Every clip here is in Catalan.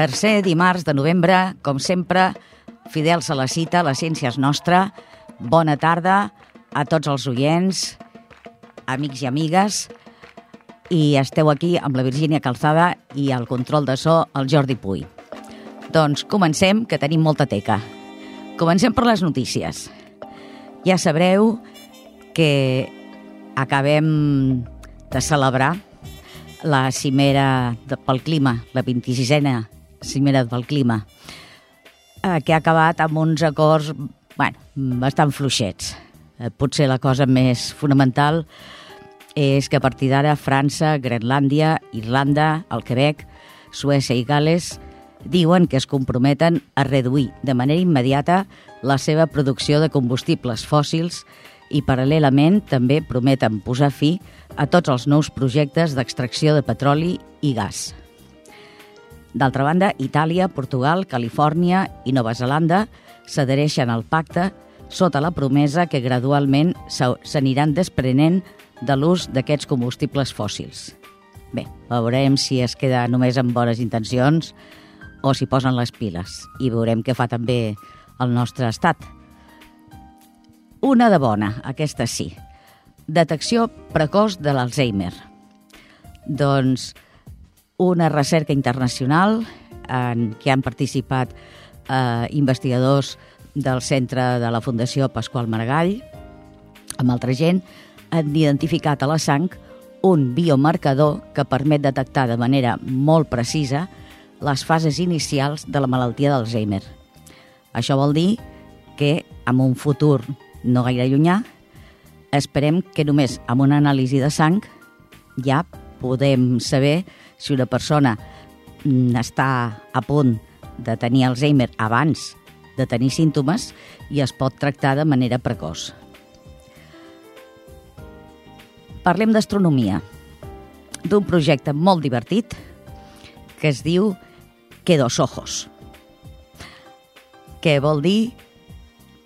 Tercer dimarts de novembre, com sempre, fidels a la cita, la ciència és nostra. Bona tarda a tots els oients, amics i amigues, i esteu aquí amb la Virgínia Calzada i el control de so, el Jordi Puy. Doncs comencem, que tenim molta teca. Comencem per les notícies. Ja sabreu que acabem de celebrar la cimera pel clima, la 26a cimera pel clima, eh, que ha acabat amb uns acords bueno, bastant fluixets. Eh, potser la cosa més fonamental és que a partir d'ara França, Grenlàndia, Irlanda, el Quebec, Suècia i Gales diuen que es comprometen a reduir de manera immediata la seva producció de combustibles fòssils i paral·lelament també prometen posar fi a tots els nous projectes d'extracció de petroli i gas. D'altra banda, Itàlia, Portugal, Califòrnia i Nova Zelanda s'adhereixen al pacte sota la promesa que gradualment s'aniran desprenent de l'ús d'aquests combustibles fòssils. Bé, veurem si es queda només amb bones intencions o si posen les piles i veurem què fa també el nostre estat. Una de bona, aquesta sí. Detecció precoç de l'Alzheimer. Doncs una recerca internacional en què han participat eh, investigadors del centre de la Fundació Pasqual Maragall, amb altra gent, han identificat a la sang un biomarcador que permet detectar de manera molt precisa les fases inicials de la malaltia d'Alzheimer. Això vol dir que en un futur no gaire llunyà esperem que només amb una anàlisi de sang ja podem saber si una persona mm, està a punt de tenir Alzheimer abans de tenir símptomes i es pot tractar de manera precoç. Parlem d'astronomia, d'un projecte molt divertit que es diu Que dos ojos, que vol dir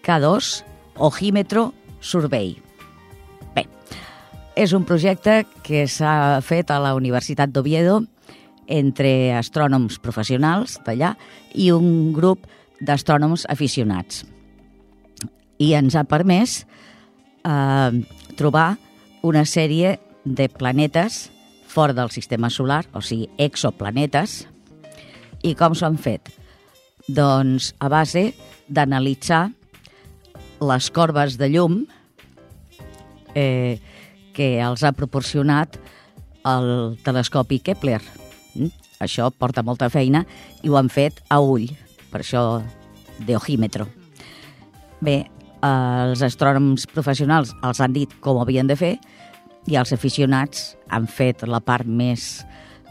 K2 Ojímetro Survey. És un projecte que s'ha fet a la Universitat d'Oviedo entre astrònoms professionals d'allà i un grup d'astrònoms aficionats. I ens ha permès eh, trobar una sèrie de planetes fora del sistema solar, o sigui, exoplanetes. I com s'ho han fet? Doncs a base d'analitzar les corbes de llum eh, que els ha proporcionat el telescopi Kepler. Mm? Això porta molta feina i ho han fet a ull, per això d'ojímetro. Bé, els astrònoms professionals els han dit com ho havien de fer i els aficionats han fet la part més,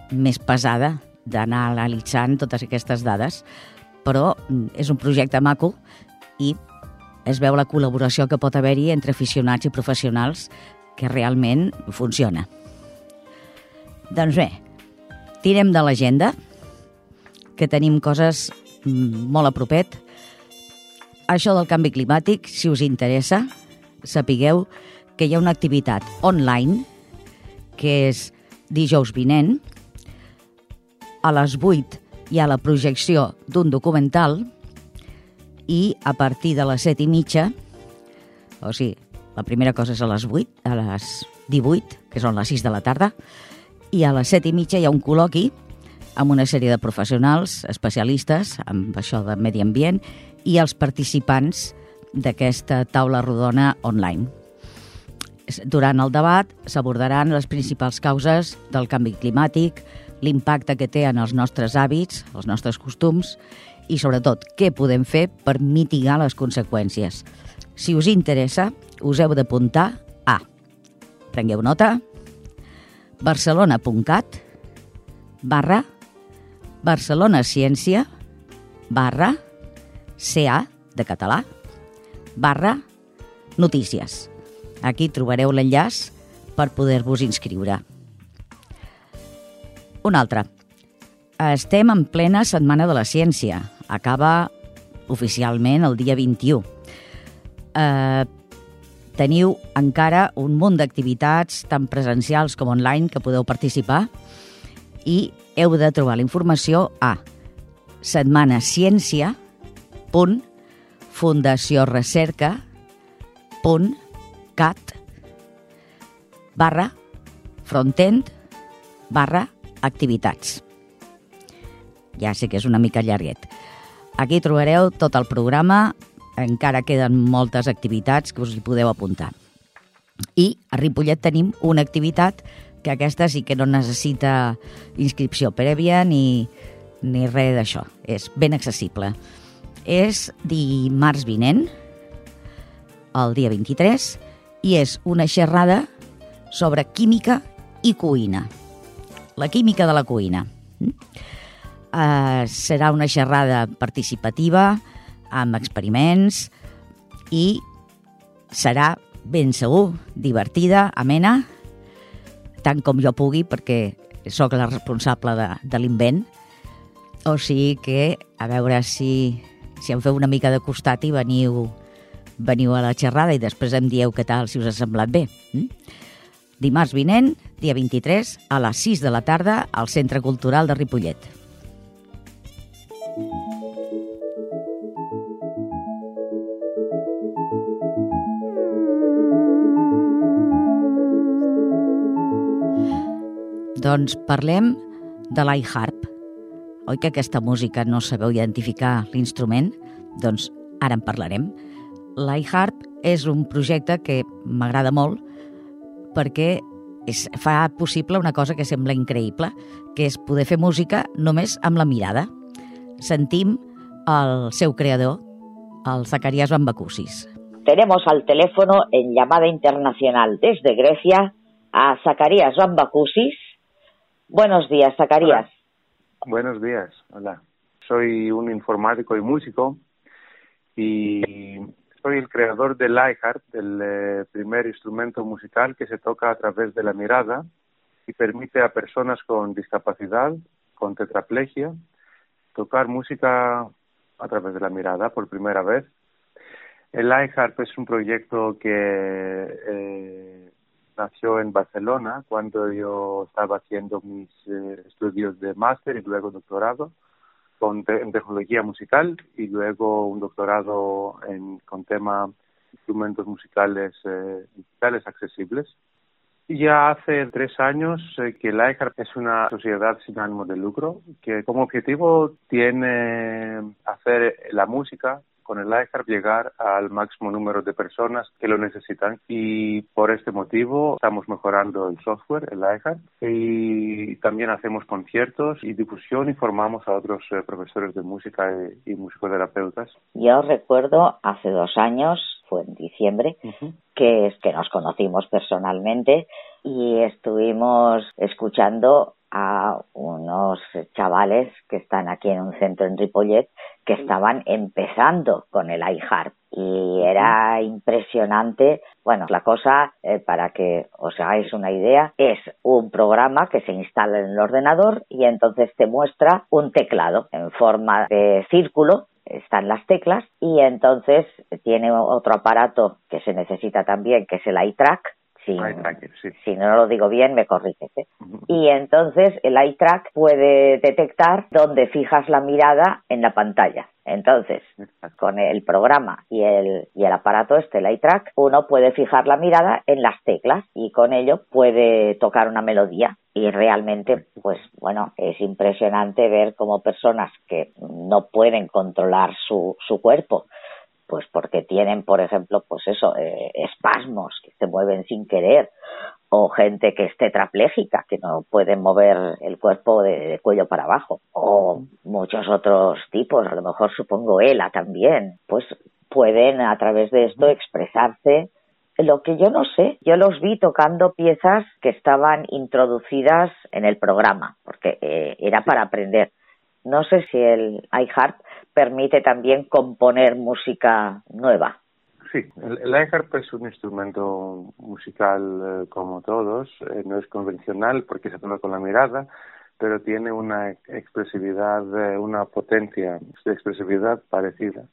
més pesada d'anar analitzant totes aquestes dades, però mm, és un projecte maco i es veu la col·laboració que pot haver-hi entre aficionats i professionals que realment funciona. Doncs bé, tirem de l'agenda, que tenim coses molt a propet. Això del canvi climàtic, si us interessa, sapigueu que hi ha una activitat online que és dijous vinent. A les 8 hi ha la projecció d'un documental i a partir de les 7 i mitja, o sigui, la primera cosa és a les 8, a les 18, que són les 6 de la tarda, i a les 7 i mitja hi ha un col·loqui amb una sèrie de professionals, especialistes amb això de medi ambient i els participants d'aquesta taula rodona online. Durant el debat s'abordaran les principals causes del canvi climàtic, l'impacte que té en els nostres hàbits, els nostres costums i, sobretot, què podem fer per mitigar les conseqüències. Si us interessa, us heu d'apuntar a prengueu nota barcelona.cat barra Barcelona Ciència barra CA de català barra notícies. Aquí trobareu l'enllaç per poder-vos inscriure. Un altre. Estem en plena Setmana de la Ciència. Acaba oficialment el dia 21. Eh, teniu encara un munt d'activitats, tant presencials com online, que podeu participar i heu de trobar la informació a setmanaciència.fundaciorecerca.cat barra frontend barra activitats. Ja sé que és una mica llarguet. Aquí trobareu tot el programa, encara queden moltes activitats que us hi podeu apuntar. I a Ripollet tenim una activitat que aquesta sí que no necessita inscripció prèvia ni, ni res d'això. És ben accessible. És dimarts vinent, el dia 23, i és una xerrada sobre química i cuina. La química de la cuina. Uh, serà una xerrada participativa, amb experiments, i serà ben segur, divertida, amena, tant com jo pugui, perquè sóc la responsable de, de l'invent. O sigui que, a veure si, si em feu una mica de costat i veniu, veniu a la xerrada i després em dieu què tal, si us ha semblat bé. Mm? Dimarts vinent, dia 23, a les 6 de la tarda, al Centre Cultural de Ripollet. Doncs parlem de l'iHarp. Oi que aquesta música no sabeu identificar l'instrument? Doncs ara en parlarem. L'iHarp és un projecte que m'agrada molt perquè és, fa possible una cosa que sembla increïble, que és poder fer música només amb la mirada. Sentim el seu creador, el Zacarías Bambacusis. Tenemos al teléfono en llamada internacional desde Grecia a Zacarías Bambacusis, Buenos días, Zacarías. Buenos días, hola. Soy un informático y músico y soy el creador del iHeart, el eh, primer instrumento musical que se toca a través de la mirada y permite a personas con discapacidad, con tetraplegia, tocar música a través de la mirada por primera vez. El iHeart es un proyecto que eh, nació en Barcelona cuando yo estaba haciendo mis eh, estudios de máster y luego doctorado en tecnología musical y luego un doctorado en, con tema instrumentos musicales eh, digitales accesibles. Ya hace tres años eh, que Leichhardt es una sociedad sin ánimo de lucro que como objetivo tiene hacer la música con el iHeart llegar al máximo número de personas que lo necesitan y por este motivo estamos mejorando el software, el iHeart, y también hacemos conciertos y difusión y formamos a otros eh, profesores de música y, y, musicoterapeutas. Yo recuerdo hace dos años, fue en diciembre, uh -huh. que nos conocimos personalmente y estuvimos escuchando a unos chavales que están aquí en un centro en Ripollet que estaban empezando con el iHeart. Y era impresionante. Bueno, la cosa, eh, para que os hagáis una idea, es un programa que se instala en el ordenador y entonces te muestra un teclado en forma de círculo. Están las teclas y entonces tiene otro aparato que se necesita también que es el iTrack si, sí. si no lo digo bien, me corriges. ¿eh? Y entonces el eye track puede detectar dónde fijas la mirada en la pantalla. Entonces, con el programa y el, y el aparato este, el eye track, uno puede fijar la mirada en las teclas y con ello puede tocar una melodía. Y realmente, pues bueno, es impresionante ver cómo personas que no pueden controlar su, su cuerpo, pues porque tienen, por ejemplo, pues eso, eh, espasmos que se mueven sin querer, o gente que es tetrapléjica, que no puede mover el cuerpo de, de, cuello para abajo, o muchos otros tipos, a lo mejor supongo ELA también, pues pueden a través de esto expresarse. Lo que yo no sé, yo los vi tocando piezas que estaban introducidas en el programa, porque eh, era para aprender. No sé si el iHeart permite también componer música nueva. Sí, el iHarp es un instrumento musical eh, como todos, eh, no es convencional porque se toca con la mirada, pero tiene una expresividad, eh, una potencia de expresividad parecida.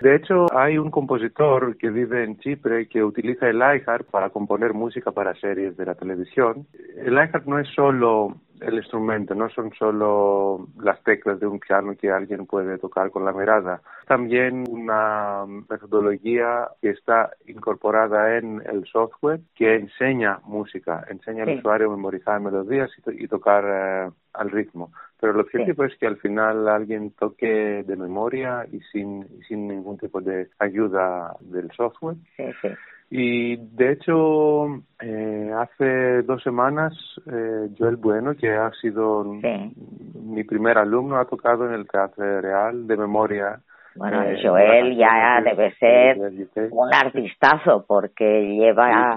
De hecho, hay un compositor que vive en Chipre que utiliza el iHarp para componer música para series de la televisión. El iHarp no es solo el instrumento, no son solo las teclas de un piano que alguien puede tocar con la mirada, también una metodología que está incorporada en el software que enseña música, enseña al usuario a memorizar melodías y, tocar eh, al ritmo. Pero el objetivo es que al final alguien toque de memoria y sin, sin ningún tipo de ayuda del software. Sí, sí. Y de hecho, eh, hace dos semanas, eh, Joel Bueno, que ha sido mi primer alumno, ha tocado en el Teatro Real de memoria bueno, eh, Joel ya debe ser un artistazo porque lleva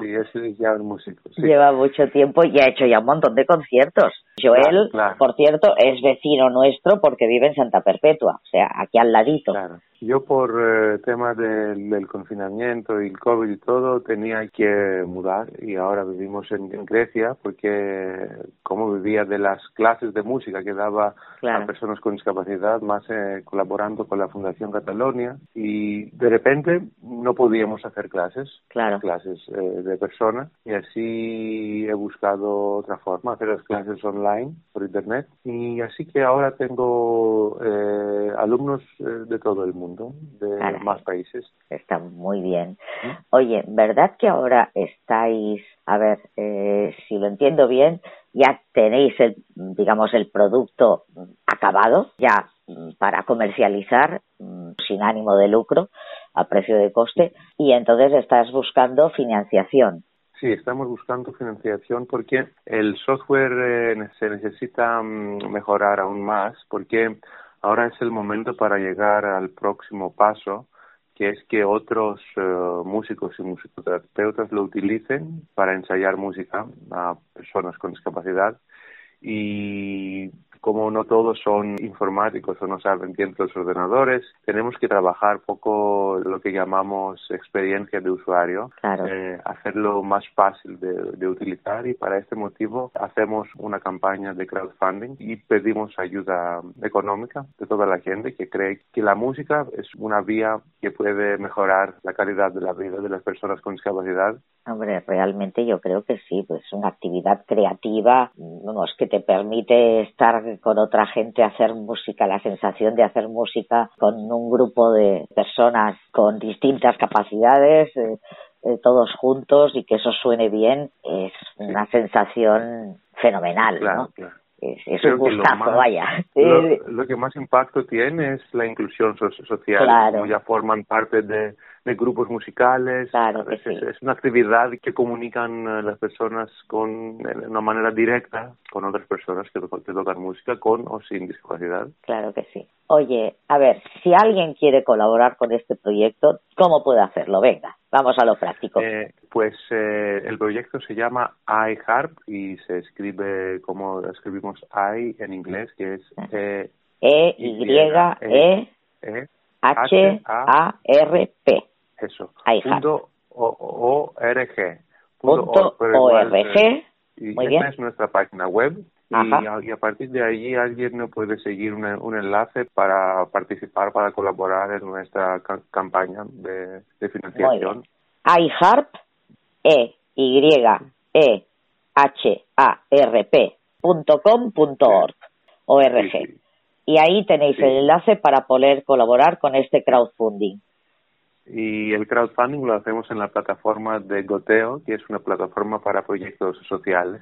lleva mucho tiempo y ha hecho ya un montón de conciertos. Joel, por cierto, es vecino nuestro porque vive en Santa Perpetua, o sea, aquí al ladito. Yo por eh, tema del, confinamiento y el COVID y todo tenía que mudar y ahora vivimos en, Grecia porque como vivía de las clases de música que daba a personas con discapacidad, más eh, colaborando con la Fundación Catalonia y de repente no podíamos hacer clases, clases eh, de personas y así he buscado otra forma, hacer las clases online por internet y así que ahora tengo eh, alumnos de todo el mundo de más países. Está muy bien. Oye, ¿verdad que ahora estáis, a ver, eh, si lo entiendo bien, ya tenéis el, digamos, el producto acabado, ya mm, para comercializar mm, sin ánimo de lucro, a precio de coste, y entonces estás buscando financiación. Sí, estamos buscando financiación porque el software eh, se necesita mm, mejorar aún más porque Ahora es el momento para llegar al próximo paso, que es que otros eh, músicos y musicoterapeutas lo utilicen para ensayar música a personas con discapacidad y como no todos son informáticos o no saben bien los ordenadores, tenemos que trabajar poco lo que llamamos experiencia de usuario, eh, hacerlo más fácil de, utilizar y para este motivo hacemos una campaña de crowdfunding y pedimos ayuda económica de toda la gente que cree que la música es una vía que puede mejorar la calidad de la vida de las personas con discapacidad. Hombre, realmente yo creo que sí, pues una actividad creativa, vamos, que te permite estar con otra gente hacer música, la sensación de hacer música con un grupo de personas con distintas capacidades, eh, eh, todos juntos y que eso suene bien, es una sensación fenomenal, ¿no? Es, un gustazo, vaya. Lo, que más impacto tiene es la inclusión social, como ya forman parte de, de grupos musicales. Claro es, una actividad que comunican eh, las personas con de una manera directa con otras personas que, tocan música con o sin discapacidad. Claro que sí. Oye, a ver, si alguien quiere colaborar con este proyecto, ¿cómo puede hacerlo? Venga, vamos a lo práctico. Eh, pues eh, el proyecto se llama iHarp y se escribe como escribimos I en inglés, que es E, e Y, E, e H, A, R, P. Eso. Punto org. Punto org. Y Muy esta es nuestra página web. Y a, partir de allí alguien nos puede seguir un enlace para participar, para colaborar en nuestra campaña de, de financiación. iHarp, E, Y, E, H, A, R, P, punto com, punto org, org. Y ahí tenéis el enlace para poder colaborar con este crowdfunding y el crowdfunding lo hacemos en la plataforma de Goteo, que es una plataforma para proyectos sociales,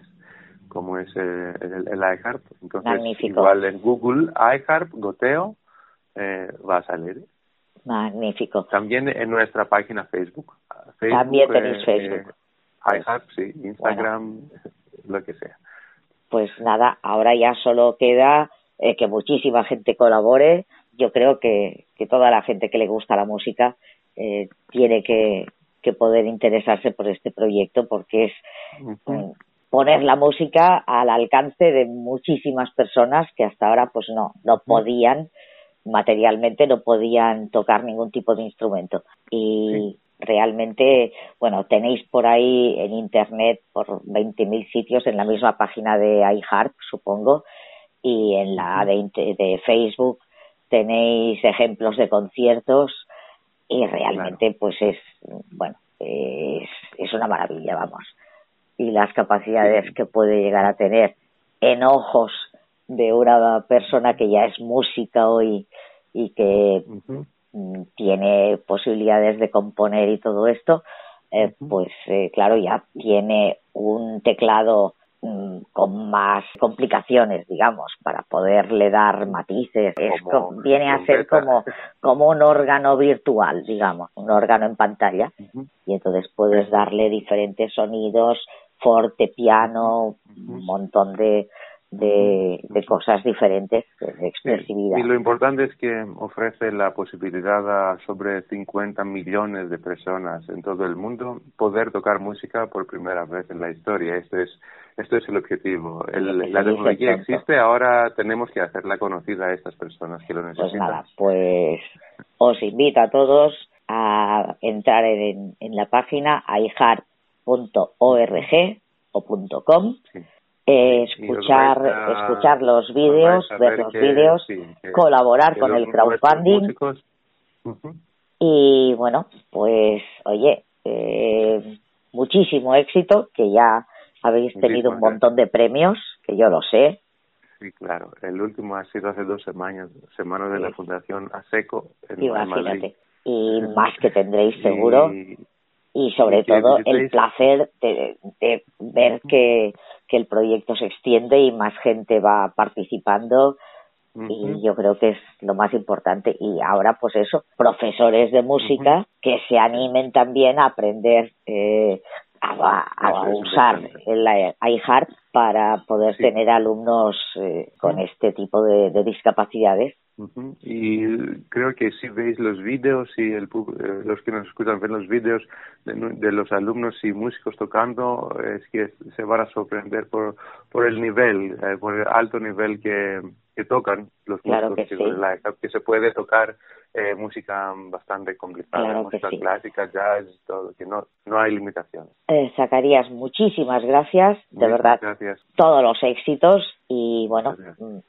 como es eh, el, el, iHeart. Entonces, igual en Google, iHeart, Goteo, eh, va a salir. Magnífico. También en nuestra página Facebook. También tenéis eh, Facebook. iHeart, sí, Instagram, lo que sea. Pues nada, ahora ya solo queda que muchísima gente colabore. Yo creo que, que toda la gente que le gusta la música eh, tiene que, poder interesarse por este proyecto porque es mm, poner la música al alcance de muchísimas personas que hasta ahora pues no, no podían materialmente no podían tocar ningún tipo de instrumento. Y realmente bueno tenéis por ahí en internet por 20.000 sitios en la misma página de iHeart supongo y en la de, de Facebook tenéis ejemplos de conciertos y realmente pues es bueno es, es una maravilla vamos. Y las capacidades que puede llegar a tener en ojos de una persona que ya es música hoy y que mm, tiene posibilidades de componer y todo esto, eh, pues eh, claro, ya tiene un teclado con más complicaciones, digamos, para poderle dar matices. Es viene a ser como, como un órgano virtual, digamos, un órgano en pantalla. Y entonces puedes darle diferentes sonidos, forte, piano, un montón de, de, de cosas diferentes, de expresividad. y lo importante es que ofrece la posibilidad a sobre 50 millones de personas en todo el mundo poder tocar música por primera vez en la historia. Esto es, esto es el objetivo. El, la tecnología existe, ahora tenemos que hacerla conocida a estas personas que lo pues necesitan. Pues nada, pues os invito a todos a entrar en, en la página aijar.org o .com eh, escuchar, escuchar los vídeos, ver los vídeos, colaborar con el crowdfunding. Y bueno, pues oye, eh, muchísimo éxito, que ya habéis tenido un montón de premios, que yo lo sé. Sí, claro. El último ha sido hace dos semanas, semanas de la Fundación ASECO. En Imagínate. Y más que tendréis seguro. Y, sobre todo el placer de, de ver que que el proyecto se extiende y más gente va participando y yo creo que es lo más importante y ahora pues eso profesores de música que se animen también a aprender eh, a, usar el iHeart para poder tener alumnos eh, con este tipo de, discapacidades y creo que si veis los vídeos y el, eh, los que nos escuchan ven los vídeos de, los alumnos y músicos tocando, es que se van a sorprender por, por el nivel, eh, por el alto nivel que, que tocan los músicos que, que se puede tocar eh, música bastante complicada, música clásica, jazz, todo, que no, no hay limitaciones. Eh, Zacarías, muchísimas gracias, de verdad, gracias. todos los éxitos y bueno,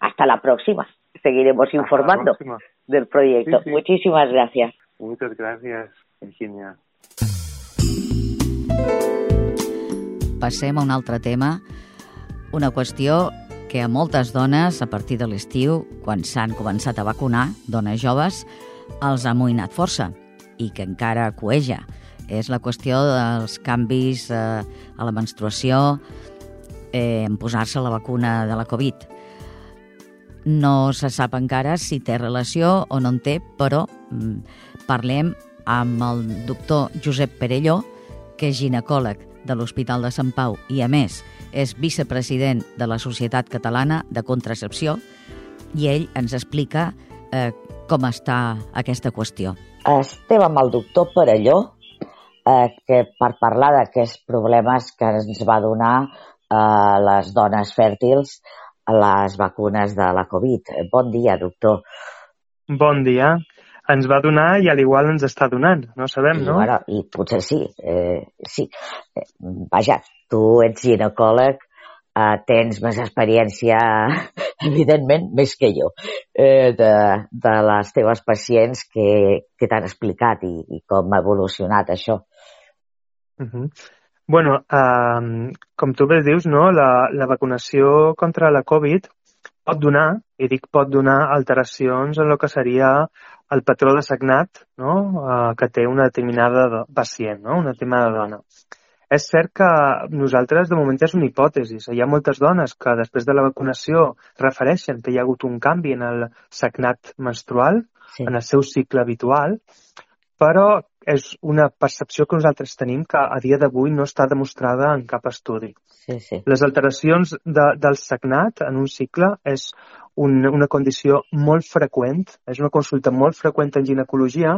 hasta la próxima. Seguiremos informando del proyecto. Muchísimas gracias. Muchas gracias, Virginia. Passem a un altre tema, una qüestió que a moltes dones, a partir de l'estiu, quan s'han començat a vacunar, dones joves, els ha amoïnat força i que encara cueja. És la qüestió dels canvis eh, a la menstruació eh, en posar-se la vacuna de la Covid. No se sap encara si té relació o no en té, però mm, parlem amb el doctor Josep Perelló, que és ginecòleg de l'Hospital de Sant Pau i, a més, és vicepresident de la Societat Catalana de Contracepció i ell ens explica eh, com està aquesta qüestió. Estem amb el doctor Perelló, eh, que per parlar d'aquests problemes que ens va donar eh, les dones fèrtils a les vacunes de la Covid. Bon dia, doctor. Bon dia. Ens va donar i al igual ens està donant, no sabem, no? I, bueno, i potser sí, eh, sí. Eh, vaja, tu ets ginecòleg, eh, tens més experiència, evidentment, més que jo, eh, de, de les teves pacients que, que t'han explicat i, i com ha evolucionat això. Uh -huh. Bueno, eh, com tu bé dius, no? la, la vacunació contra la Covid pot donar, i dic pot donar, alteracions en el que seria el patró de sagnat no? eh, que té una determinada pacient, no? una determinada dona. És cert que nosaltres, de moment, és una hipòtesi. Hi ha moltes dones que després de la vacunació refereixen que hi ha hagut un canvi en el sagnat menstrual, sí. en el seu cicle habitual, però és una percepció que nosaltres tenim que a dia d'avui no està demostrada en cap estudi. Sí, sí. Les alteracions de, del sagnat en un cicle és un, una condició molt freqüent, és una consulta molt freqüent en ginecologia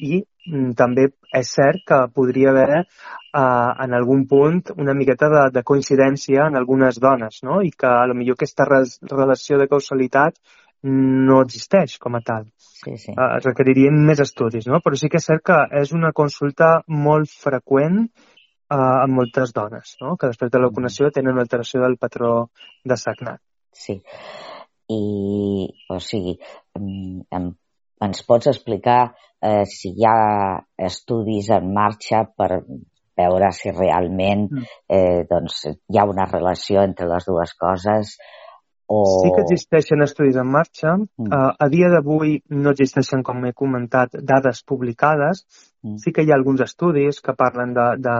i mm, també és cert que podria haver eh, en algun punt una miqueta de, de coincidència en algunes dones, no? I que a lo millor aquesta res, relació de causalitat no existeix com a tal. Sí, sí. Eh, es requeririen més estudis, no? Però sí que és cert que és una consulta molt freqüent eh, en moltes dones, no? Que després de la vacunació tenen una alteració del patró de sagnat. Sí. I, o sigui, em ens pots explicar eh, si hi ha estudis en marxa per veure si realment mm. eh, doncs, hi ha una relació entre les dues coses o... Sí que existeixen estudis en marxa. Mm. Uh, a dia d'avui no existeixen, com he comentat, dades publicades. Mm. Sí que hi ha alguns estudis que parlen de, de,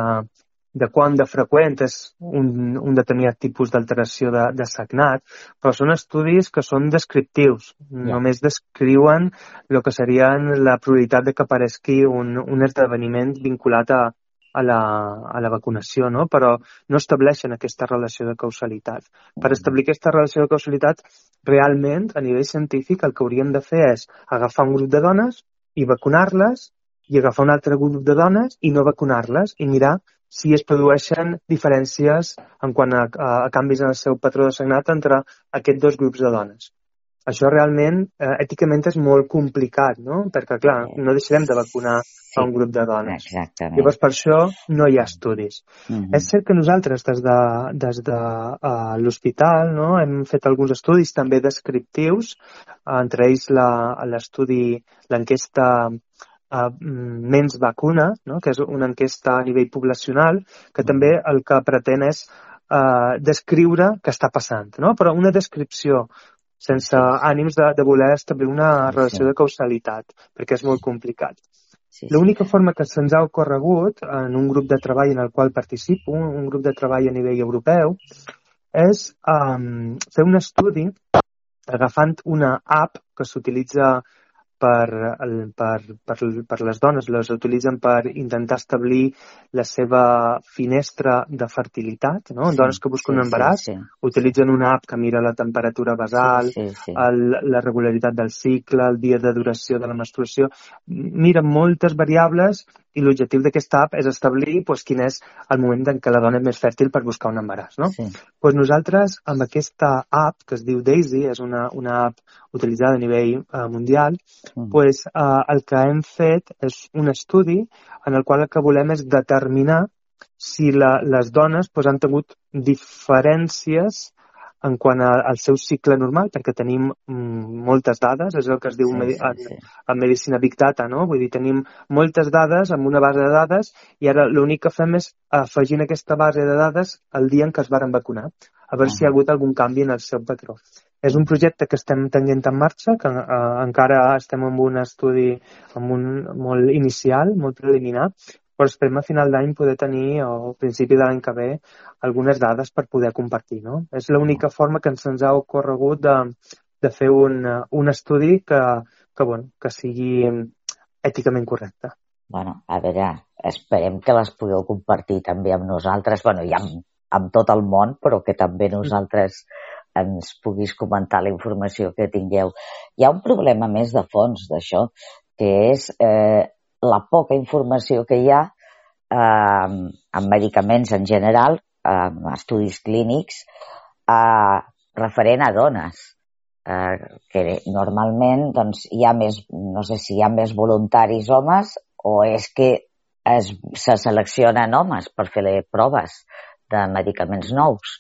de quant de freqüent és un, un determinat tipus d'alteració de, de sagnat, però són estudis que són descriptius. Yeah. Només descriuen el que serien la probabilitat de que aparegui un, un esdeveniment vinculat a, a la, a la vacunació, no? però no estableixen aquesta relació de causalitat. Per mm. establir aquesta relació de causalitat, realment, a nivell científic, el que hauríem de fer és agafar un grup de dones i vacunar-les i agafar un altre grup de dones i no vacunar-les i mirar si es produeixen diferències en quant a, a, a canvis en el seu patró de sagnat entre aquests dos grups de dones això realment eh, èticament és molt complicat, no? Perquè, clar, no deixarem de vacunar sí. a un grup de dones. Exactament. Llavors, per això no hi ha estudis. Mm -hmm. És cert que nosaltres, des de, des de uh, l'hospital, no? hem fet alguns estudis també descriptius, entre ells l'estudi, l'enquesta uh, Mens Vacuna, no? que és una enquesta a nivell poblacional, que també el que pretén és uh, descriure què està passant, no? però una descripció sense ànims de, de voler establir una relació de causalitat, perquè és molt complicat. Sí, sí. L'única forma que se'ns ha ocorregut en un grup de treball en el qual participo, un grup de treball a nivell europeu, és um, fer un estudi agafant una app que s'utilitza per, el, per, per, per les dones, les utilitzen per intentar establir la seva finestra de fertilitat, no? Sí, dones que busquen sí, un embaràs sí, sí. utilitzen una app que mira la temperatura basal, sí, sí, sí. El, la regularitat del cicle, el dia de duració de la menstruació, miren moltes variables i l'objectiu d'aquesta app és establir pues, quin és el moment en què la dona és més fèrtil per buscar un embaràs. No? Sí. Pues nosaltres, amb aquesta app, que es diu Daisy, és una, una app utilitzada a nivell uh, mundial, mm. pues, uh, el que hem fet és un estudi en el qual el que volem és determinar si la, les dones pues, han tingut diferències en quant a, al seu cicle normal, perquè tenim mm, moltes dades, és el que es diu sí, sí, en, sí. en medicina Big Data, no? Vull dir, tenim moltes dades amb una base de dades i ara l'únic que fem és afegir en aquesta base de dades el dia en què es varen vacunar, a veure uh -huh. si hi ha hagut algun canvi en el seu patró. És un projecte que estem tenint en marxa, que eh, encara estem en un estudi amb un, molt inicial, molt preliminar, però esperem a final d'any poder tenir, o al principi de l'any que ve, algunes dades per poder compartir. No? És l'única forma que ens, ens ha ocorregut de, de fer un, un estudi que, que, bueno, que sigui èticament correcte. Bueno, a veure, esperem que les pugueu compartir també amb nosaltres, bueno, i amb, amb tot el món, però que també nosaltres ens puguis comentar la informació que tingueu. Hi ha un problema més de fons d'això, que és eh, la poca informació que hi ha eh, en medicaments en general, en estudis clínics, eh, referent a dones, eh, que normalment doncs, hi ha més, no sé si hi ha més voluntaris homes o és que es, se seleccionen homes per fer les proves de medicaments nous.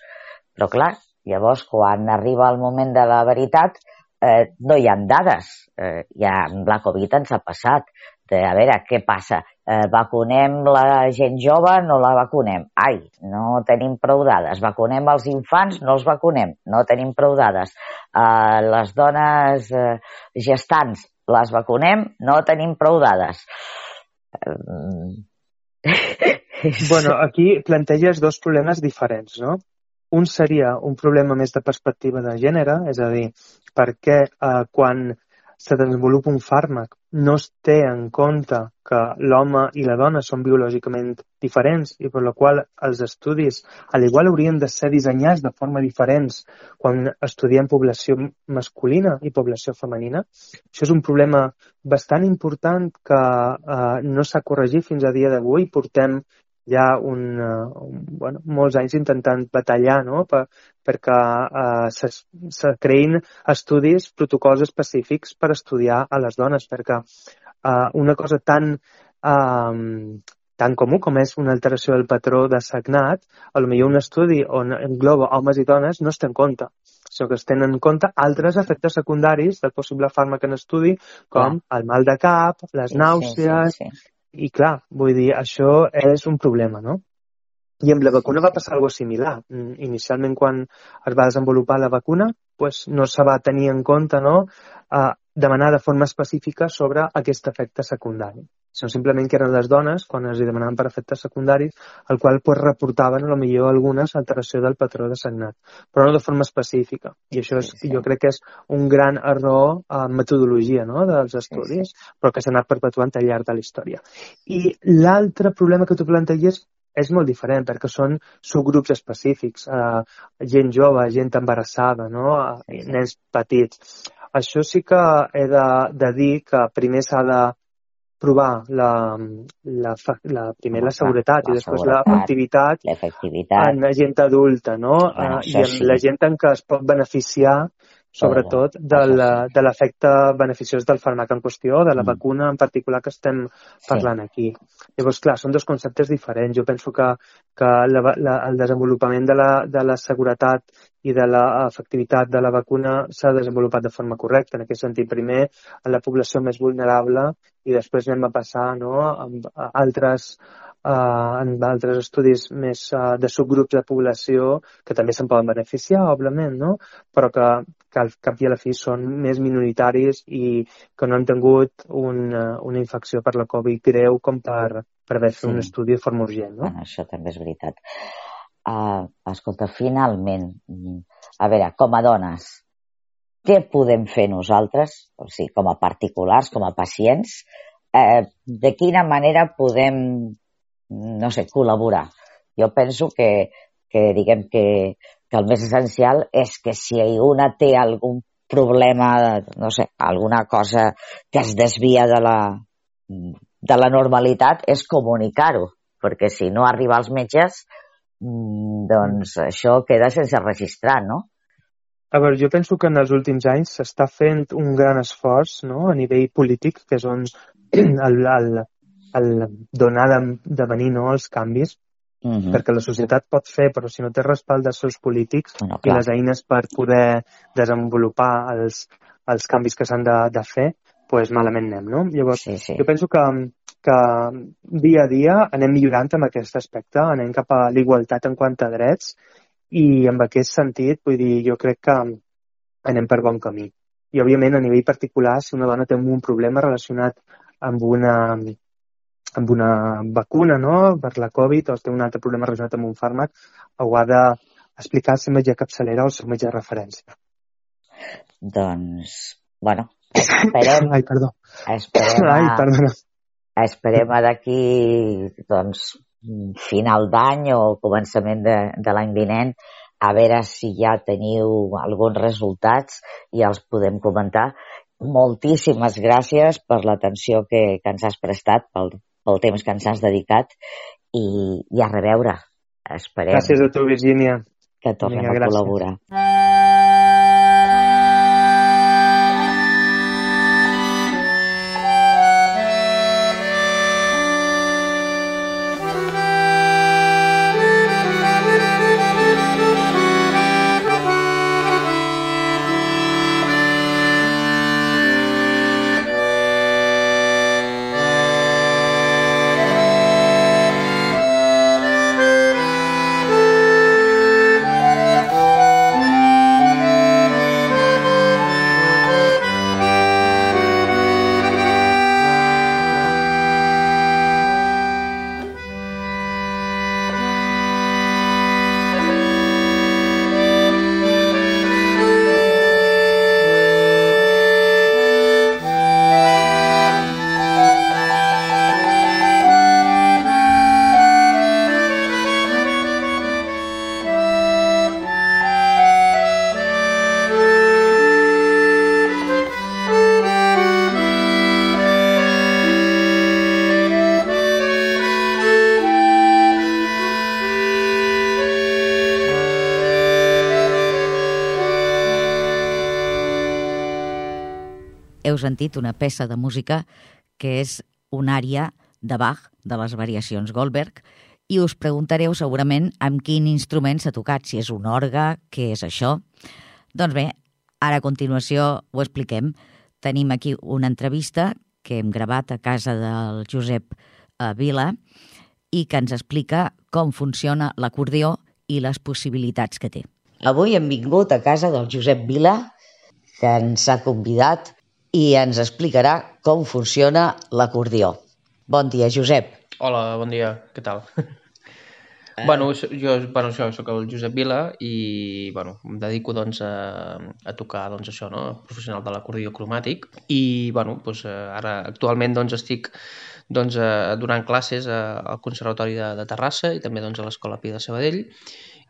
Però clar, llavors quan arriba el moment de la veritat eh, no hi ha dades. Eh, ja amb la Covid ens ha passat a veure, què passa? Eh, vacunem la gent jove, no la vacunem. Ai, no tenim prou dades. Vacunem els infants, no els vacunem. No tenim prou dades. Eh, les dones eh, gestants, les vacunem, no tenim prou dades. bueno, aquí planteges dos problemes diferents, no? Un seria un problema més de perspectiva de gènere, és a dir, per què eh, quan se desenvolupa un fàrmac no es té en compte que l'home i la dona són biològicament diferents i per la qual els estudis a l'igual haurien de ser dissenyats de forma diferents quan estudiem població masculina i població femenina. Això és un problema bastant important que eh, no s'ha corregit fins a dia d'avui. Portem ja un, uh, un, bueno, molts anys intentant batallar no? per, perquè uh, se, se creïn estudis, protocols específics per estudiar a les dones, perquè uh, una cosa tan, uh, tan comú com és una alteració del patró de sagnat, a lo millor un estudi on engloba homes i dones no es té en compte sinó que es tenen en compte altres efectes secundaris del possible fàrmac en estudi, com yeah. el mal de cap, les sí, nàusees, sí, sí, sí i clar, vull dir, això és un problema, no? I amb la vacuna va passar alguna similar. Mm, inicialment, quan es va desenvolupar la vacuna, pues, no se va tenir en compte no, a demanar de forma específica sobre aquest efecte secundari, sinó simplement que eren les dones, quan es demanaven per efectes secundaris, el qual pues, reportaven a lo millor algunes alteració del patró de sagnat, però no de forma específica. I això és, sí, sí. jo crec que és un gran error en metodologia no, dels estudis, sí, sí. però que s'ha anat perpetuant al llarg de la història. I l'altre problema que tu planteges és molt diferent perquè són subgrups específics, eh, gent jove, gent embarassada, no? Eh, nens petits. Això sí que he de, de dir que primer s'ha de provar la, la, la primer la seguretat la i després l'efectivitat en la gent adulta, no? Bueno, eh, I en sí. la gent en què es pot beneficiar sobretot de l'efecte beneficiós del fàrmac en qüestió, de la mm. vacuna en particular que estem parlant sí. aquí. Llavors, clar, són dos conceptes diferents. Jo penso que, que la, la, el desenvolupament de la, de la seguretat i de l'efectivitat de la vacuna s'ha desenvolupat de forma correcta. En aquest sentit, primer en la població més vulnerable i després anem a passar no, a altres eh, en altres estudis més eh, de subgrups de població que també se'n poden beneficiar, òbviament, no? però que, que al cap i a la fi són més minoritaris i que no han tingut una, una infecció per la Covid greu com per, per haver fet sí. un estudi de forma urgent. No? Bueno, això també és veritat. Uh, escolta, finalment, a veure, com a dones, què podem fer nosaltres, o sigui, com a particulars, com a pacients, eh, de quina manera podem no sé, col·laborar. Jo penso que, que diguem que, que el més essencial és que si una té algun problema, no sé, alguna cosa que es desvia de la, de la normalitat, és comunicar-ho, perquè si no arriba als metges, mm, doncs això queda sense registrar, no? A veure, jo penso que en els últims anys s'està fent un gran esforç no? a nivell polític, que és on el, el, el donar de, de venir no, els canvis, uh mhm. -huh. perquè la societat pot fer, però si no té respald dels seus polítics bueno, i les eines per poder desenvolupar els, els canvis que s'han de, de fer, pues malament anem, no? Llavors, sí, sí. jo penso que, que dia a dia anem millorant en aquest aspecte, anem cap a l'igualtat en quant a drets i en aquest sentit, vull dir, jo crec que anem per bon camí. I, òbviament, a nivell particular, si una dona té un problema relacionat amb una, amb una vacuna no? per la Covid o té un altre problema relacionat amb un fàrmac, ho ha d'explicar al seu metge capçalera o al seu metge de referència. Doncs, bueno, esperem... Ai, perdó. Esperem a, Ai, perdona. Esperem a d'aquí, doncs, final d'any o començament de, de l'any vinent a veure si ja teniu alguns resultats i els podem comentar. Moltíssimes gràcies per l'atenció que, que ens has prestat, pel, pel temps que ens has dedicat i, i a reveure. Esperem. Gràcies a tu, Virgínia. Que tornem Vinga, a gràcies. col·laborar. Sentit una peça de música que és una àrea de Bach, de les variacions Goldberg, i us preguntareu segurament amb quin instrument s'ha tocat, si és un orgue, què és això. Doncs bé, ara a continuació ho expliquem. Tenim aquí una entrevista que hem gravat a casa del Josep eh, Vila i que ens explica com funciona l'acordió i les possibilitats que té. Avui hem vingut a casa del Josep Vila, que ens ha convidat i ens explicarà com funciona l'acordió. Bon dia, Josep. Hola, bon dia, què tal? Eh. Bueno, jo, bueno, això, soc el Josep Vila i bueno, em dedico doncs, a, a tocar doncs, això, no? professional de l'acordió cromàtic i bueno, doncs, ara actualment doncs, estic doncs, donant classes al Conservatori de, de Terrassa i també doncs, a l'Escola Pia de Sabadell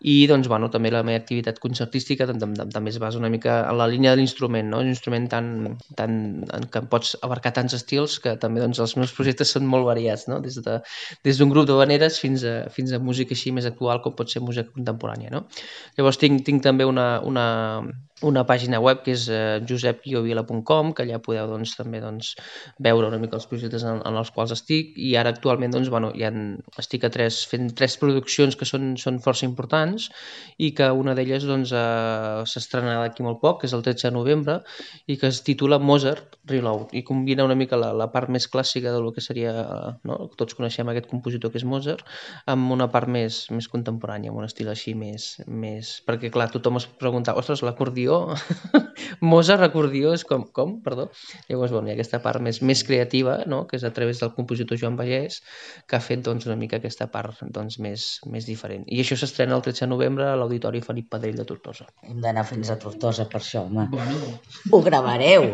i doncs, bueno, també la meva activitat concertística també es basa una mica en la línia de l'instrument, no? un instrument tan, tan, que pots abarcar tants estils que també doncs, els meus projectes són molt variats, no? des d'un de, des grup de veneres fins a, fins a música així més actual com pot ser música contemporània. No? Llavors tinc, tinc també una, una, una pàgina web que és eh, josepguiovila.com, que allà podeu doncs, també doncs, veure una mica els projectes en, en els quals estic i ara actualment doncs, bueno, ja estic a tres, fent tres produccions que són, són força importants i que una d'elles doncs, eh, d'aquí molt poc, que és el 13 de novembre i que es titula Mozart Reload i combina una mica la, la part més clàssica del que seria, no? tots coneixem aquest compositor que és Mozart, amb una part més, més contemporània, amb un estil així més, més... perquè clar, tothom es pregunta, ostres, l'acordió acordió, Mozart acordió és com, com, perdó. Llavors, bueno, hi ha aquesta part més, més creativa, no? que és a través del compositor Joan Vallès, que ha fet doncs, una mica aquesta part doncs, més, més diferent. I això s'estrena el 13 de novembre a l'Auditori Felip Padell de Tortosa. Hem d'anar fins a Tortosa per això, home. Bueno. Ho gravareu.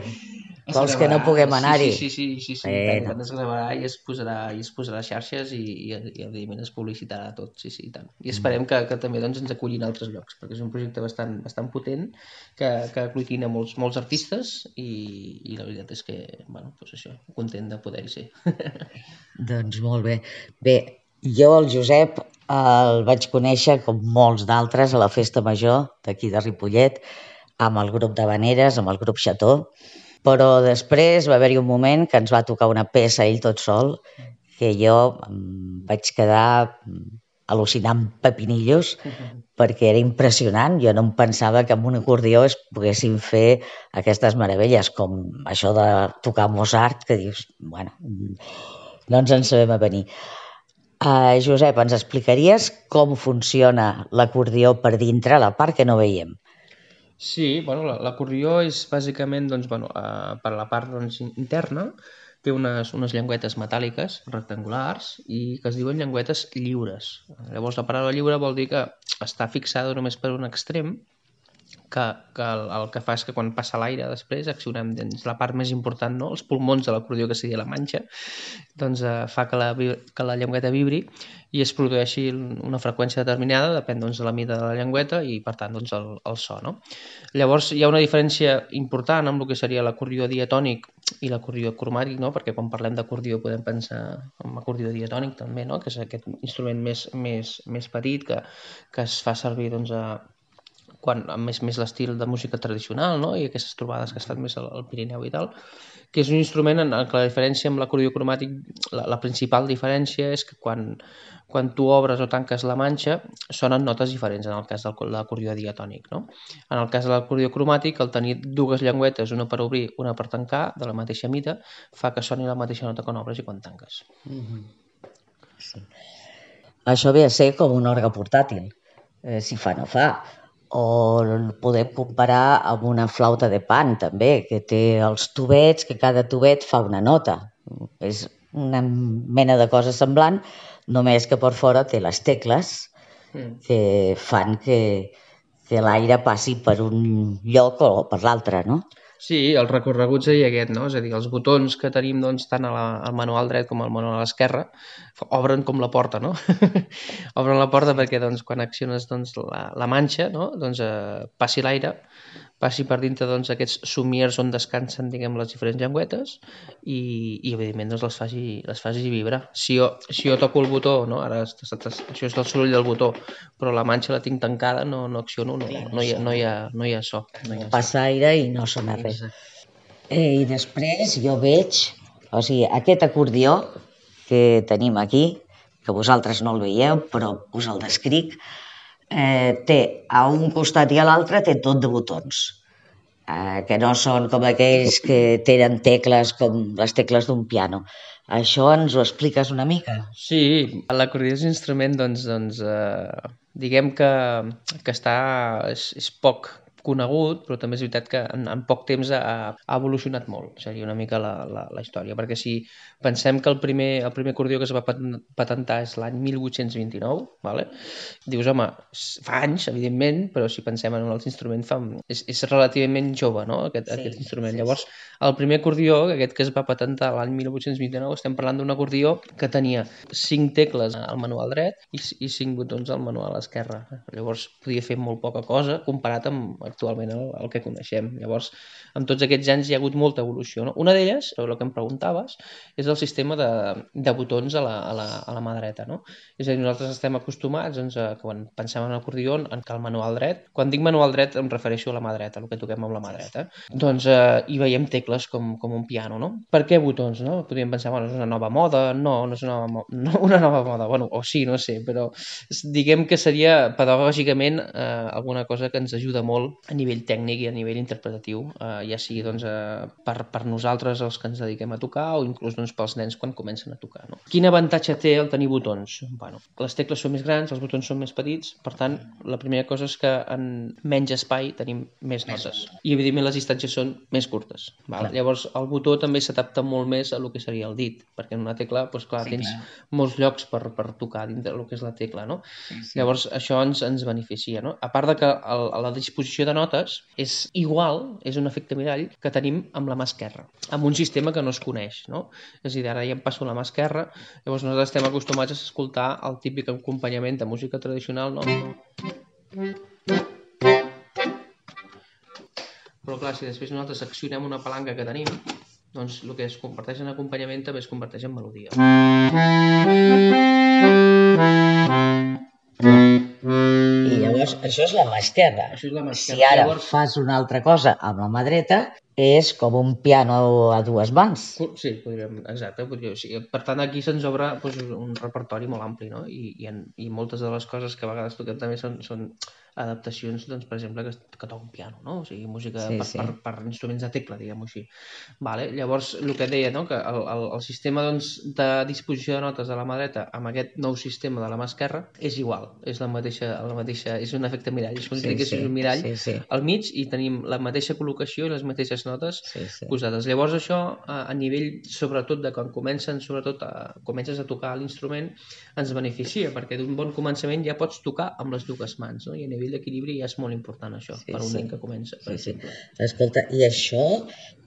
Vols que no puguem anar-hi? Sí, sí, sí, sí, sí, bueno. tant, es gravarà i es posarà, i es posarà a xarxes i, i, i evidentment es publicitarà tot, sí, sí, i tant. I esperem que, que també doncs, ens acullin a altres llocs, perquè és un projecte bastant, bastant potent que, que aglutina molts, molts artistes i, i la veritat és que, bueno, doncs això, content de poder-hi ser. doncs molt bé. Bé, jo el Josep el vaig conèixer, com molts d'altres, a la festa major d'aquí de Ripollet, amb el grup de Vaneres, amb el grup Xató, però després va haver-hi un moment que ens va tocar una peça ell tot sol, que jo vaig quedar al·lucinant pepinillos perquè era impressionant. Jo no em pensava que amb un acordió es poguessin fer aquestes meravelles, com això de tocar Mozart, que dius, bueno, no ens en sabem a venir. Uh, Josep, ens explicaries com funciona l'acordió per dintre, la part que no veiem? Sí, bueno, l'acordió és bàsicament doncs, bueno, eh, per la part doncs, interna, té unes, unes llengüetes metàl·liques rectangulars i que es diuen llengüetes lliures. Llavors la paraula lliure vol dir que està fixada només per un extrem que, que el, el que fa és que quan passa l'aire després accionem dins la part més important, no? els pulmons de l'acordió que seria la manxa, doncs eh, fa que la, que la llengüeta vibri i es produeixi una freqüència determinada, depèn doncs, de la mida de la llengüeta i per tant doncs, el, el so. No? Llavors hi ha una diferència important amb el que seria l'acordió diatònic i l'acordió cromàtic, no? perquè quan parlem d'acordió podem pensar en acordió diatònic també, no? que és aquest instrument més, més, més petit que, que es fa servir doncs, a, quan, més, més l'estil de música tradicional no? i aquestes trobades que estan més al, al Pirineu i tal, que és un instrument en, què la diferència amb l'acordió cromàtic, la, la principal diferència és que quan, quan tu obres o tanques la manxa sonen notes diferents en el cas de l'acordió diatònic. No? En el cas de l'acordió cromàtic, el tenir dues llengüetes, una per obrir, una per tancar, de la mateixa mida, fa que soni la mateixa nota quan obres i quan tanques. Mm -hmm. sí. Això ve a ser com un orgue portàtil. Eh, si fa, no fa o el podem comparar amb una flauta de pan també, que té els tubets, que cada tubet fa una nota. És una mena de cosa semblant, només que per fora té les tecles mm. que fan que, que l'aire passi per un lloc o per l'altre, no? Sí, el recorregut seria aquest, no? És a dir, els botons que tenim doncs, tant a la, al manual dret com al manual a l'esquerra obren com la porta, no? obren la porta perquè doncs, quan acciones doncs, la, la manxa, no? doncs, eh, passi l'aire passi per dintre doncs, aquests somiers on descansen diguem, les diferents llengüetes i, i evidentment doncs, les, faci, les faci vibrar. Si jo, si jo toco el botó, no? ara això és el soroll del botó, però la manxa la tinc tancada, no, no acciono, no, no, hi, ha, no, hi ha, no hi ha so. No hi ha Passa aire i no sona res. Eh, I després jo veig, o sigui, aquest acordió que tenim aquí, que vosaltres no el veieu, però us el descric, eh, té a un costat i a l'altre té tot de botons. eh, que no són com aquells que tenen tecles com les tecles d'un piano. Això ens ho expliques una mica? Sí, l'acordió és un instrument, doncs, doncs eh, diguem que, que està, és, és poc conegut, però també és veritat que en, en poc temps ha, ha evolucionat molt, seria una mica la, la, la història, perquè si pensem que el primer, el primer acordió que es va patentar és l'any 1829, vale? dius, home, fa anys, evidentment, però si pensem en un altre instrument, fa, és, és relativament jove, no?, aquest, sí, aquest instrument. Sí, Llavors, el primer acordió, aquest que es va patentar l'any 1829, estem parlant d'un acordió que tenia cinc tecles al manual dret i, i cinc botons al manual esquerre. Llavors, podia fer molt poca cosa comparat amb actualment el, el que coneixem. Llavors, en tots aquests anys hi ha hagut molta evolució. No? Una d'elles, el que em preguntaves, és el sistema de, de botons a la, a, la, a la mà dreta. No? És a dir, nosaltres estem acostumats, doncs, a, quan pensem en acordió, en que el manual dret, quan dic manual dret em refereixo a la mà dreta, el que toquem amb la mà dreta, doncs eh, hi veiem tecles com, com un piano, no? Per què botons, no? Podríem pensar, bueno, és una nova moda, no, no és una nova, no, una nova moda, bueno, o sí, no sé, però diguem que seria pedagògicament eh, alguna cosa que ens ajuda molt a nivell tècnic i a nivell interpretatiu, eh, ja sigui doncs, eh, per, per nosaltres els que ens dediquem a tocar o inclús doncs, pels nens quan comencen a tocar. No? Quin avantatge té el tenir botons? Bueno, les tecles són més grans, els botons són més petits, per tant, la primera cosa és que en menys espai tenim més notes. I, evidentment, les distàncies són més curtes. Val? Llavors, el botó també s'adapta molt més a lo que seria el dit, perquè en una tecla, doncs, clar, sí, tens clar. molts llocs per, per tocar dintre del que és la tecla, no? Sí, sí. Llavors, això ens, ens beneficia, no? A part de que el, la disposició de notes és igual, és un efecte mirall, que tenim amb la mà esquerra, amb un sistema que no es coneix, no? És a dir, ara ja em passo la mà esquerra, llavors nosaltres estem acostumats a escoltar el típic acompanyament de música tradicional, no? Però clar, si després nosaltres accionem una palanca que tenim, doncs el que es converteix en acompanyament també es converteix en melodia. Llavors, això és la mà esquerra. Això és la mà esquerra. Si ara llavors... fas una altra cosa amb la mà dreta, és com un piano a dues mans. Sí, podríem, exacte. Podríem, sí. Per tant, aquí se'ns obre doncs, un repertori molt ampli, no? I, i, en, I moltes de les coses que a vegades toquem també són, són adaptacions, doncs, per exemple, que, que toca un piano, no? O sigui, música sí, per, sí. Per, per, instruments de tecla, diguem-ho així. Vale? Llavors, el que deia, no? que el, el, el sistema doncs, de disposició de notes de la mà dreta amb aquest nou sistema de la mà esquerra és igual, és la mateixa, la mateixa és un efecte mirall, és com sí, sí, un mirall sí, sí. al mig i tenim la mateixa col·locació i les mateixes notes sí, sí. posades. Llavors això, a, a nivell, sobretot, de quan comencen, sobretot, a, comences a tocar l'instrument, ens beneficia, perquè d'un bon començament ja pots tocar amb les dues mans, no? i a nivell d'equilibri ja és molt important això, sí, per un sí. nen que comença, per sí, exemple. Sí. Escolta, i això,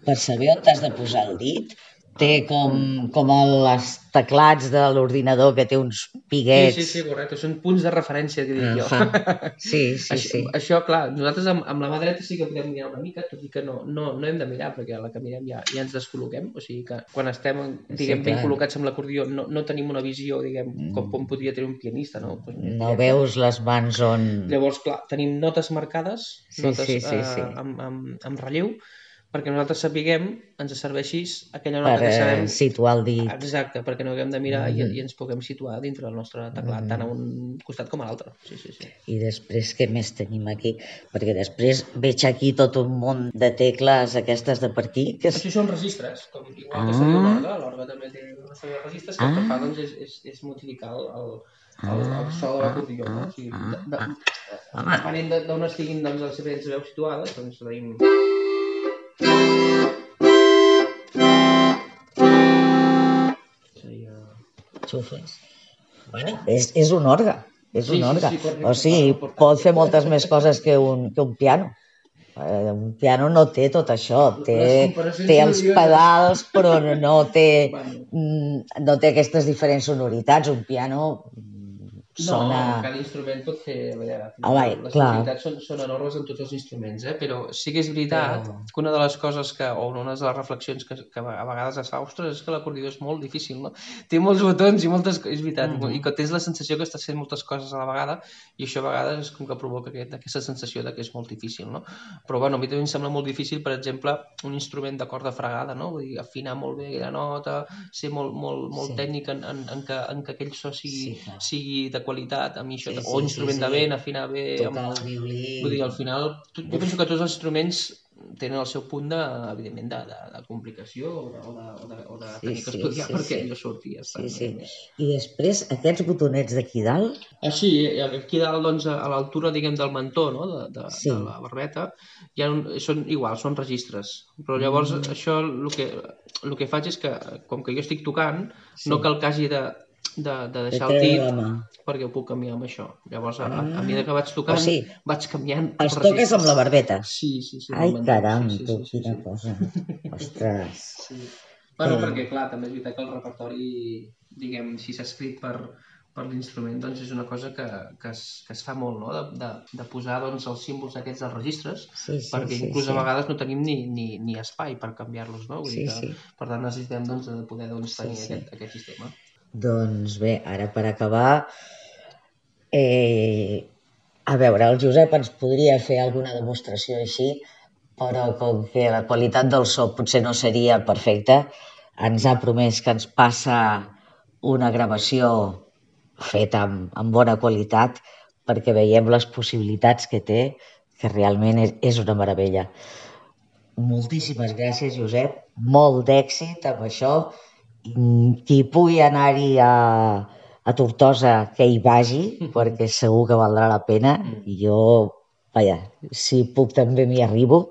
per saber on t'has de posar el dit, té com, com els teclats de l'ordinador que té uns piguets. Sí, sí, sí, correcte. Són punts de referència, que dic jo. Sí, sí, això, sí. Això, clar, nosaltres amb, amb la mà dreta sí que podem mirar una mica, tot i que no, no, no hem de mirar, perquè a la que mirem ja, ja ens descol·loquem. O sigui que quan estem, diguem, sí, ben col·locats amb l'acordió no, no tenim una visió, diguem, com, mm. com podria tenir un pianista, no? Pues, no veus les mans on... Llavors, clar, tenim notes marcades, sí, notes sí, sí, sí. Uh, amb, amb, amb relleu, perquè nosaltres sapiguem, ens serveixi aquella nota per, que sabem... situar el dit. Exacte, perquè no haguem de mirar mm -hmm. i, i ens puguem situar dintre del nostre teclat, mm -hmm. tant a un costat com a l'altre. Sí, sí, sí. I després, què més tenim aquí? Perquè després veig aquí tot un munt de tecles aquestes de per aquí. Que... Això són registres, com igual ah. que seria l'orga, l'orga també té una sèrie de registres que ah. el que fa doncs, és, és, és modificar el, el, el so de l'acordió. Ah. No? O sigui, de, de, ah. d'on estiguin doncs, les diferents veus situades, doncs tenim... Bueno, és, és un orgue, és un orgue. Sí, sí, sí, o sigui, pot fer moltes més coses que un, que un piano. Eh, un piano no té tot això, té, té els pedals però no té, mm, no té aquestes diferents sonoritats. Un piano sona... No, cada instrument pot fer... A veure, ah, vai, les clar. possibilitats són, són enormes en tots els instruments, eh? però sí que és veritat però... que una de les coses que, o una de les reflexions que, que a vegades es fa, ostres, és que l'acordió és molt difícil, no? Té molts botons i moltes... És veritat, mm -hmm. i que tens la sensació que estàs fent moltes coses a la vegada i això a vegades és com que provoca aquest, aquesta sensació de que és molt difícil, no? Però bueno, a mi també em sembla molt difícil, per exemple, un instrument de corda fregada, no? Vull dir, afinar molt bé la nota, ser molt, molt, molt sí. tècnic en, en, en, que, en que aquell so sigui, sí, sigui de qualitat, a mi això, sí, sí, o instrument sí, sí. de vent, afinar bé... Tocar amb... el violí... Vull dir, al final, jo penso que tots els instruments tenen el seu punt de, evidentment, de, de, de complicació o de, o de, o de, Sí, tenir que sí, estudiar sí, perquè sí. allò surti. Ja Sí, sí. I després, aquests botonets d'aquí dalt, Així, aquí dalt, doncs, a l'altura, diguem, del mentó, no?, de, de, Sí. de la barbeta, un, són igual, són registres. Però llavors Mm. això el que, el que faig és que, com que jo estic tocant, Sí. no cal que hagi de, de, de de deixar el tit la mà. perquè ho puc canviar amb això. Llavors, a, a, a Ah. mesura que vaig tocant, O sigui, vaig canviant Els toques amb la barbeta. Sí, sí, sí. Ai, el caram, sí, sí, tu, sí, sí, quina sí. cosa. Ostres. Sí. Bueno, Eh. perquè, clar, també és veritat que el repertori, diguem, si s'ha escrit per, per l'instrument, doncs és una cosa que, que, es, que es fa molt, no?, de, de, de posar doncs, els símbols aquests als registres, Sí, sí, perquè sí, inclús sí. a vegades no tenim ni, ni, ni espai per canviar-los, no? Vull Sí, dir que, sí. Per tant, necessitem doncs, de poder doncs, Sí, tenir sí. Aquest, aquest sistema. Doncs bé, ara per acabar, eh, a veure, el Josep ens podria fer alguna demostració així, però com que la qualitat del so potser no seria perfecta, ens ha promès que ens passa una gravació feta amb, amb bona qualitat perquè veiem les possibilitats que té, que realment és, és una meravella. Moltíssimes gràcies, Josep. Molt d'èxit amb això. Mm, Qui pugui anar-hi a, a Tortosa, que hi vagi, perquè segur que valdrà la pena. I jo, vaja, si puc també m'hi arribo.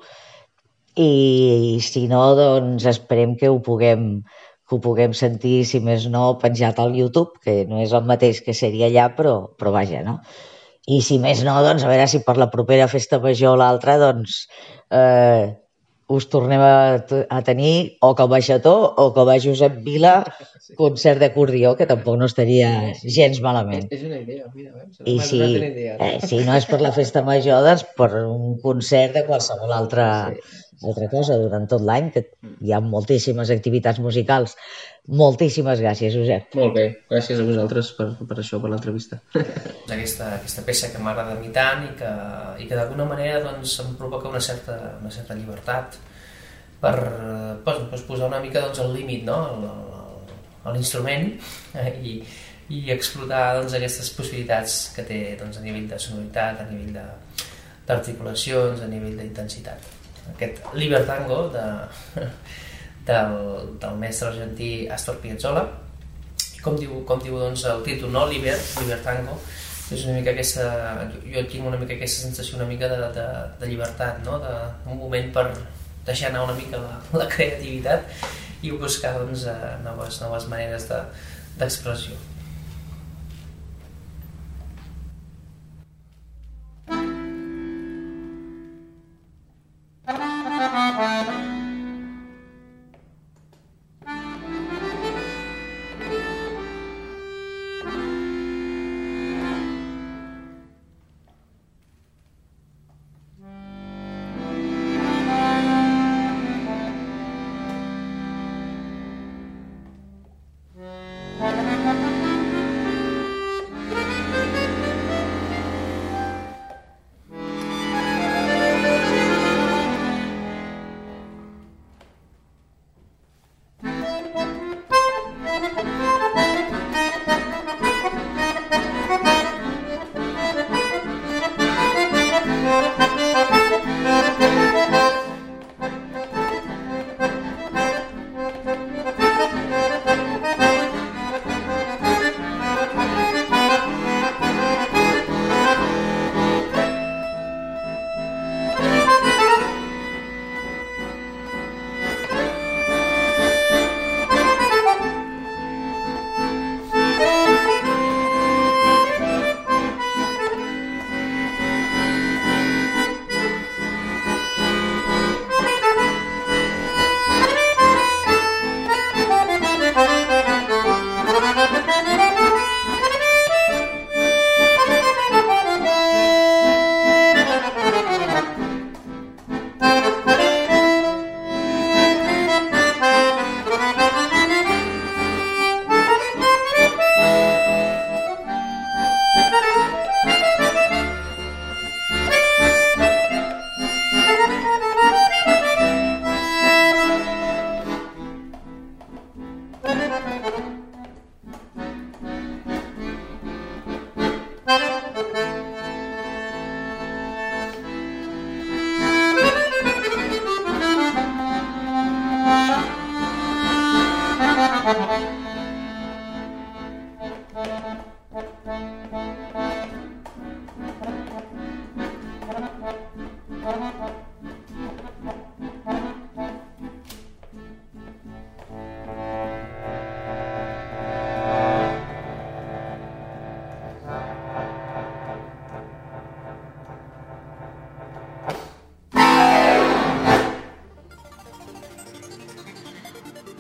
I si no, doncs esperem que ho puguem que ho puguem sentir, si més no, penjat al YouTube, que no és el mateix que seria allà, però, però vaja, no? I si més no, doncs a veure si per la propera festa major o l'altra, doncs eh, us tornem a, a tenir o com a Xató o com a Josep Vila concert d'acordió, que tampoc no estaria gens malament. És una idea, mira, veus? I si, idea. eh, si no és per la festa major, doncs per un concert de qualsevol altra, altra cosa durant tot l'any, que hi ha moltíssimes activitats musicals. Moltíssimes gràcies, Josep. Molt bé, gràcies a vosaltres per, per això, per l'entrevista. aquesta, aquesta peça que m'agrada a mi tant i que, i que d'alguna manera doncs, em provoca una certa, una certa llibertat per pues, pues, posar una mica doncs, el límit no? al- al- a l'instrument eh, i, i explotar doncs, aquestes possibilitats que té doncs, a nivell de sonoritat, a nivell de- d'articulacions, a nivell d'intensitat. Aquest Libertango de, del, del mestre argentí Astor Piazzolla com diu, com diu doncs, el títol, no? Liber, Libertango, és una mica aquesta, jo, tinc una mica aquesta sensació una mica de, de, de llibertat, no? de, un moment per deixar anar una mica la, la creativitat i buscar doncs, eh, noves, noves maneres de- d'expressió. Thank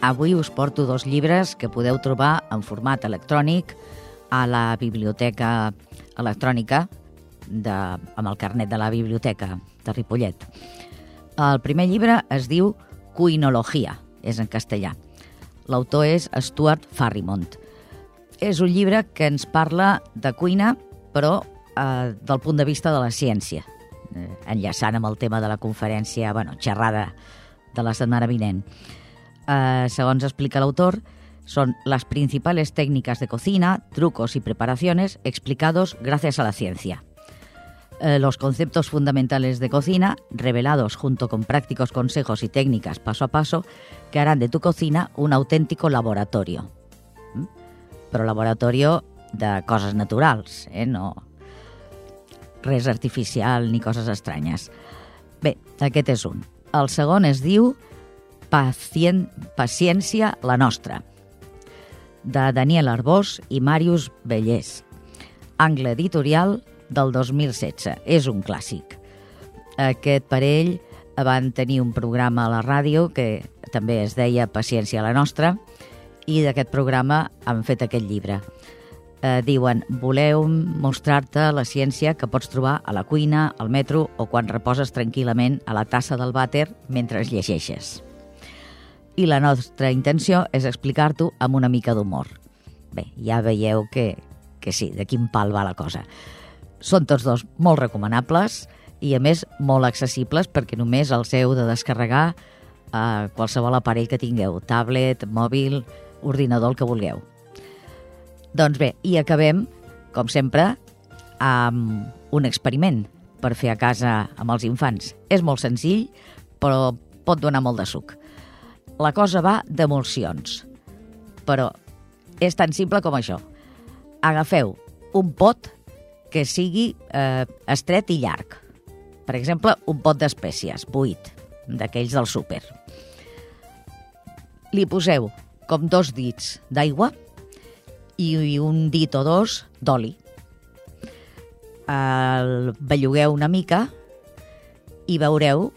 avui us porto dos llibres que podeu trobar en format electrònic a la biblioteca electrònica de, amb el carnet de la biblioteca de Ripollet. El primer llibre es diu Cuinologia, és en castellà. L'autor és Stuart Farrimont. És un llibre que ens parla de cuina, però eh, del punt de vista de la ciència, eh, enllaçant amb el tema de la conferència, bueno, xerrada de la setmana vinent. Eh, segons explica l'autor, son las principales técnicas de cocina, trucos y preparaciones explicados gracias a la ciencia. Eh, los conceptos fundamentales de cocina, revelados junto con prácticos consejos y técnicas paso a paso, que harán de tu cocina un auténtico laboratorio. ¿Mm? Però laboratorio de coses naturals, eh? no res artificial ni coses estranyes. Bé, aquest és un. El segon es diu Pacient, Paciència la nostra, de Daniel Arbós i Màrius Bellés. Angle editorial del 2016. És un clàssic. Aquest parell van tenir un programa a la ràdio que també es deia Paciència la nostra i d'aquest programa han fet aquest llibre. Eh, diuen, voleu mostrar-te la ciència que pots trobar a la cuina, al metro o quan reposes tranquil·lament a la tassa del vàter mentre llegeixes. I la nostra intenció és explicar-t'ho amb una mica d'humor. Bé, ja veieu que, que sí, de quin pal va la cosa. Són tots dos molt recomanables i, a més, molt accessibles perquè només els heu de descarregar a qualsevol aparell que tingueu, tablet, mòbil, ordinador, el que vulgueu. Doncs bé, i acabem, com sempre, amb un experiment per fer a casa amb els infants. És molt senzill, però pot donar molt de suc. La cosa va d'emulsions, però és tan simple com això. Agafeu un pot que sigui eh, estret i llarg. Per exemple, un pot d'espècies, buit, d'aquells del súper. Li poseu com dos dits d'aigua i un dit o dos d'oli. El bellugueu una mica i veureu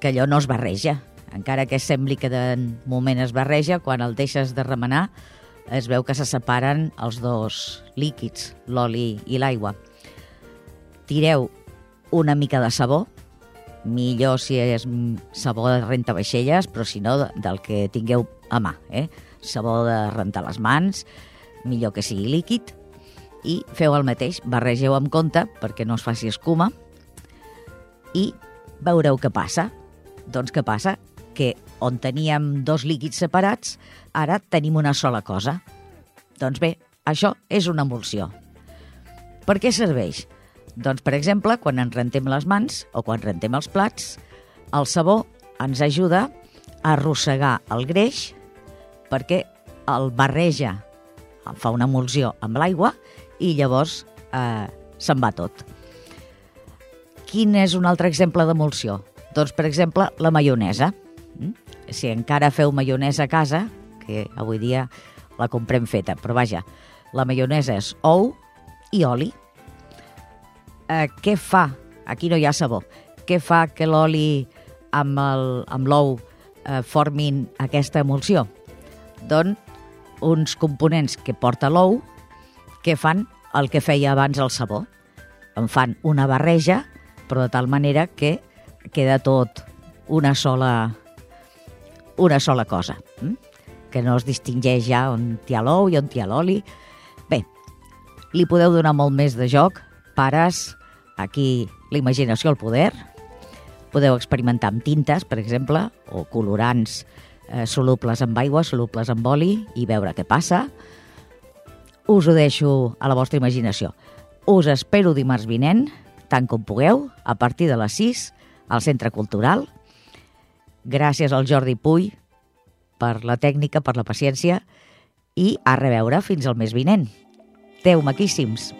que allò no es barreja. Encara que sembli que de moment es barreja, quan el deixes de remenar es veu que se separen els dos líquids, l'oli i l'aigua tireu una mica de sabó, millor si és sabó de renta vaixelles, però si no, del que tingueu a mà. Eh? Sabó de rentar les mans, millor que sigui líquid, i feu el mateix, barregeu amb compte perquè no es faci escuma, i veureu què passa. Doncs què passa? Que on teníem dos líquids separats, ara tenim una sola cosa. Doncs bé, això és una emulsió. Per què serveix? Doncs, per exemple, quan ens rentem les mans o quan rentem els plats, el sabó ens ajuda a arrossegar el greix perquè el barreja, fa una emulsió amb l'aigua i llavors eh, se'n va tot. Quin és un altre exemple d'emulsió? Doncs, per exemple, la maionesa. Si encara feu maionesa a casa, que avui dia la comprem feta, però vaja, la maionesa és ou i oli eh, què fa? Aquí no hi ha sabó. Què fa que l'oli amb l'ou eh, formin aquesta emulsió? Doncs uns components que porta l'ou que fan el que feia abans el sabó. En fan una barreja, però de tal manera que queda tot una sola, una sola cosa, hm? que no es distingeix ja on hi ha l'ou i on hi ha l'oli. Bé, li podeu donar molt més de joc, pares, Aquí la imaginació al poder. Podeu experimentar amb tintes, per exemple, o colorants eh, solubles amb aigua, solubles amb oli, i veure què passa. Us ho deixo a la vostra imaginació. Us espero dimarts vinent, tant com pugueu, a partir de les 6, al Centre Cultural. Gràcies al Jordi Puy per la tècnica, per la paciència, i a reveure fins al mes vinent. Teu maquíssims!